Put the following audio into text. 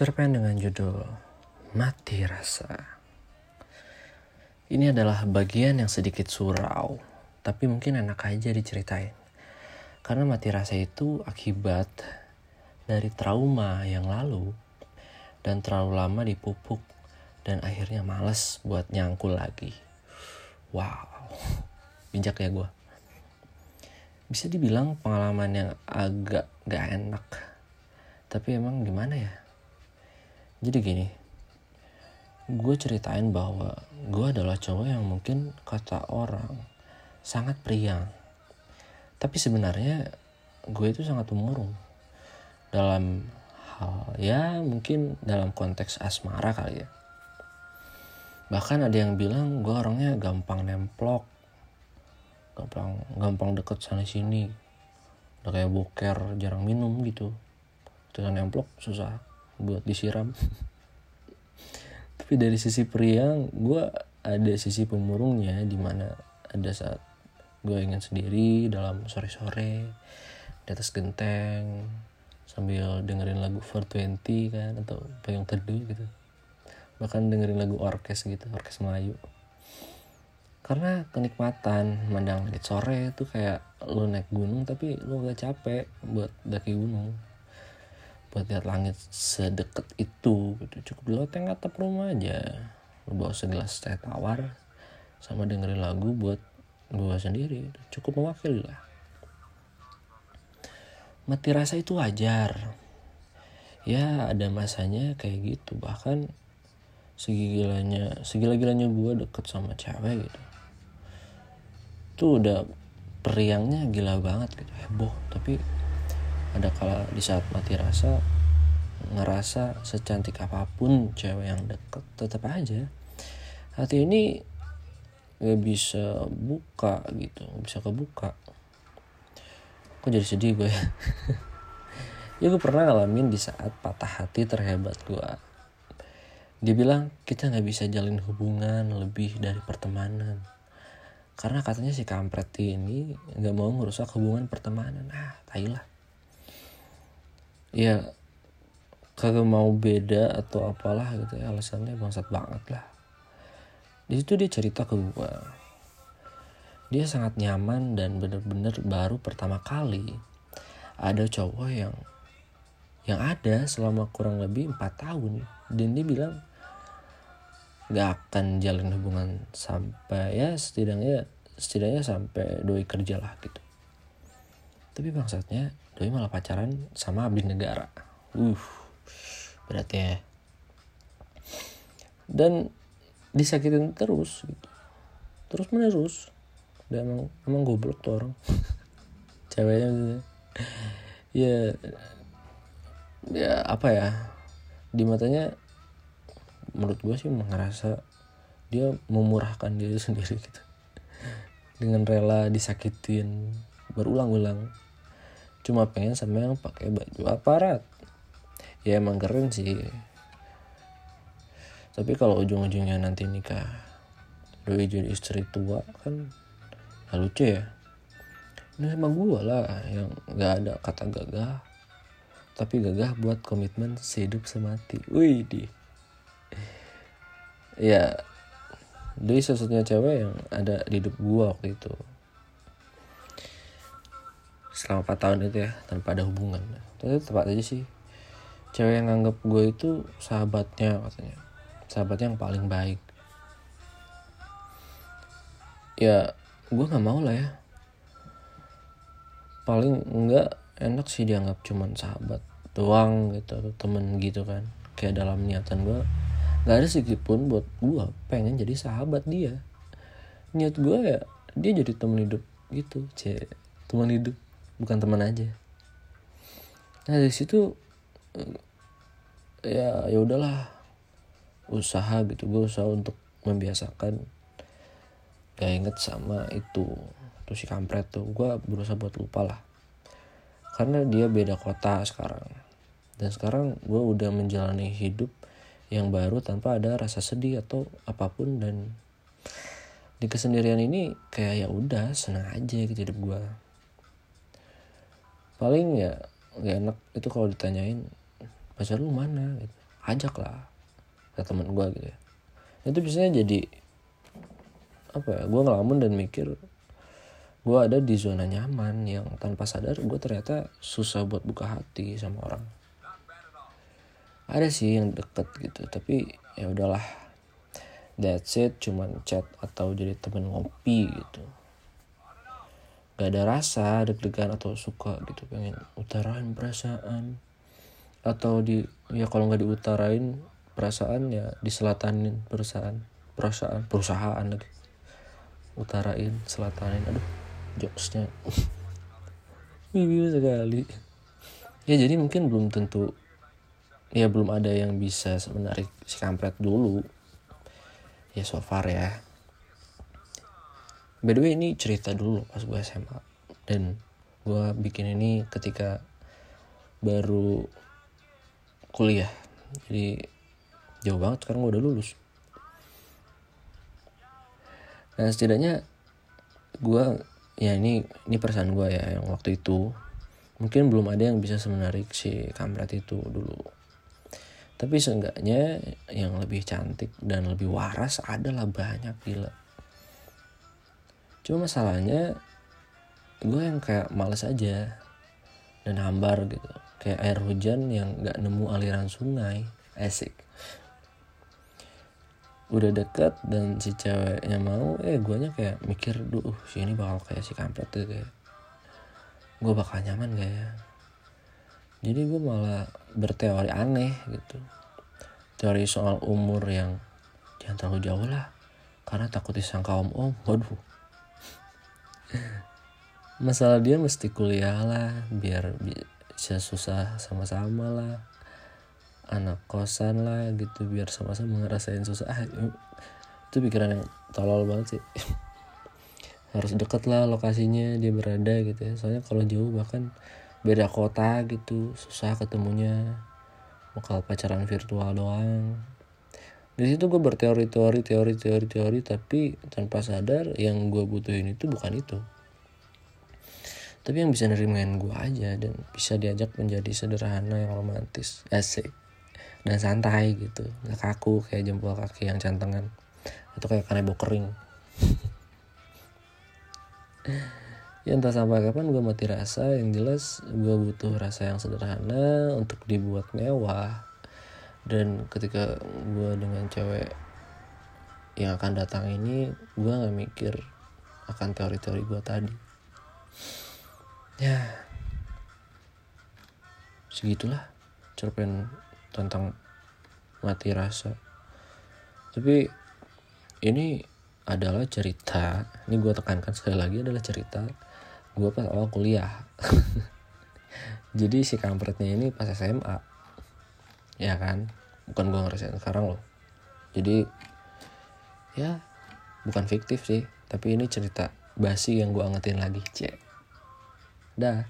Cerpen dengan judul Mati Rasa. Ini adalah bagian yang sedikit surau, tapi mungkin enak aja diceritain. Karena mati rasa itu akibat dari trauma yang lalu dan terlalu lama dipupuk dan akhirnya males buat nyangkul lagi. Wow, bijak ya gue. Bisa dibilang pengalaman yang agak gak enak. Tapi emang gimana ya? Jadi gini, gue ceritain bahwa gue adalah cowok yang mungkin kata orang sangat priang. Tapi sebenarnya gue itu sangat umurung dalam hal ya mungkin dalam konteks asmara kali ya. Bahkan ada yang bilang gue orangnya gampang nemplok, gampang gampang deket sana sini, udah kayak boker jarang minum gitu. Dengan nemplok susah buat disiram. Tapi dari sisi priang gue ada sisi pemurungnya di mana ada saat gue ingin sendiri dalam sore-sore di atas genteng sambil dengerin lagu 420 kan atau payung teduh gitu. Bahkan dengerin lagu orkes gitu orkes Melayu. Karena kenikmatan mandang langit sore itu kayak lu naik gunung tapi lu gak capek buat daki gunung buat lihat langit sedekat itu gitu. Cukup di loteng atap rumah aja. Lu bawa segelas teh tawar sama dengerin lagu buat gua sendiri. Cukup mewakili lah. Mati rasa itu wajar. Ya ada masanya kayak gitu. Bahkan segilanya segila-gilanya gue deket sama cewek gitu. Itu udah periangnya gila banget gitu. Heboh tapi ada kala di saat mati rasa ngerasa secantik apa pun cewek yang deket tetap aja. Hati ini gak bisa buka gitu gak bisa kebuka. Kok jadi sedih gue? Ya gue pernah ngalamin di saat patah hati terhebat gue dia bilang kita nggak bisa jalin hubungan lebih dari pertemanan. Karena katanya si kampret ini nggak mau ngerusak hubungan pertemanan. Ah tai lah ya kagak mau beda atau apalah gitu ya alasannya bangsat banget lah. Di situ dia cerita ke gue dia sangat nyaman dan bener-bener baru pertama kali ada cowok yang yang ada selama kurang lebih empat tahun. Dan dia bilang gak akan jalin hubungan sampai ya setidaknya setidaknya sampai doi kerja lah gitu tapi bangsatnya doi malah pacaran sama abdi negara. Uh berarti ya. Dan disakitin terus gitu. Terus menerus. Dan emang emang goblok tuh orang. Ceweknya gitu ya ya apa ya? Di matanya menurut gue sih ngerasa dia memurahkan diri sendiri gitu. Dengan rela disakitin berulang-ulang. Cuma pengen sama yang pakai baju aparat. Ya emang keren sih. Tapi kalau ujung-ujungnya nanti nikah doi jadi istri tua kan ya lucu ya. Ini sama gue lah yang gak ada kata gagah. Tapi gagah buat komitmen sehidup semati. Wih di. Ya doi satu-satunya cewek yang ada di hidup gue waktu itu selama 4 tahun itu ya tanpa ada hubungan. Tapi tepat aja sih. Cewek yang nganggap gue itu sahabatnya katanya sahabatnya yang paling baik. Ya gue nggak mau lah ya. Paling enggak enak sih dianggap cuman sahabat doang gitu atau temen gitu kan. Kayak dalam niatan gue nggak ada sedikit pun buat gue pengen jadi sahabat dia. Niat gue ya dia jadi temen hidup gitu c teman hidup bukan teman aja. Nah dari situ ya ya udahlah. Usaha gitu gue usaha untuk membiasakan. Gak inget sama itu tuh si kampret tuh. Gue berusaha buat lupa lah. Karena dia beda kota sekarang. Dan sekarang gue udah menjalani hidup yang baru tanpa ada rasa sedih atau apa pun. Dan di kesendirian ini kayak ya udah senang aja gitu hidup gue paling ya gak enak itu kalau ditanyain pacar lu mana? Gitu. Ajak lah ke temen gue gitu ya. Itu biasanya jadi apa ya gue ngelamun dan mikir gue ada di zona nyaman yang tanpa sadar gue ternyata susah buat buka hati sama orang. Ada sih yang deket gitu tapi ya udahlah. That's it cuman chat atau jadi temen ngopi gitu gak ada rasa deg-degan atau suka gitu pengen utarain perasaan. Atau di ya kalau nggak diutarain perasaan ya diselatanin perusahaan perusahaan perusahaan lagi. Utarain selatanin aduh jokesnya. Wiwi sekali. Ya jadi mungkin belum tentu ya belum ada yang bisa menarik si kampret dulu. Ya so far ya by the way ini cerita dulu pas gue SMA dan gue bikin ini ketika baru kuliah. Jadi jauh banget sekarang gue udah lulus. Nah setidaknya gue ya ini ini perasaan gue ya yang waktu itu. Mungkin belum ada yang bisa semenarik si kampret itu dulu. Tapi seenggaknya yang lebih cantik dan lebih waras adalah banyak gila cuma masalahnya gue yang kayak males aja dan hambar gitu. Kayak air hujan yang gak nemu aliran sungai. Asik. Udah deket dan si ceweknya mau eh guanya kayak mikir duh si ini bakal kayak si kampret tuh kayak. Gue bakal nyaman gak ya? Jadi gue malah berteori aneh gitu. Teori soal umur yang jangan terlalu jauh lah. Karena takut disangka om om waduh masalah dia mesti kuliah lah biar bisa susah sama-sama lah. Anak kosan lah gitu biar sama-sama ngerasain susah. Ah, itu pikiran yang tolol banget sih. Harus deket lah lokasinya dia berada gitu ya. Soalnya kalau jauh bahkan beda kota gitu susah ketemunya. Bakal pacaran virtual doang di situ gue berteori teori teori teori teori tapi tanpa sadar yang gue butuhin itu bukan itu. Tapi yang bisa nerimain gue aja dan bisa diajak menjadi sederhana yang romantis asik dan santai gitu. Nggak kaku kayak jempol kaki yang cantengan atau kayak kanebo kering. Ya entah sampai kapan gue mati rasa yang jelas gue butuh rasa yang sederhana untuk dibuat mewah dan ketika gue dengan cewek yang akan datang ini gue nggak mikir akan teori-teori gue tadi. Ya segitulah cerpen tentang mati rasa. Tapi ini adalah cerita ini gue tekankan sekali lagi adalah cerita gue pas awal kuliah. Jadi si kampretnya ini pas SMA ya kan bukan gue ngerasain sekarang loh. Jadi ya bukan fiktif sih. Tapi ini cerita basi yang gue angetin lagi. Cek dah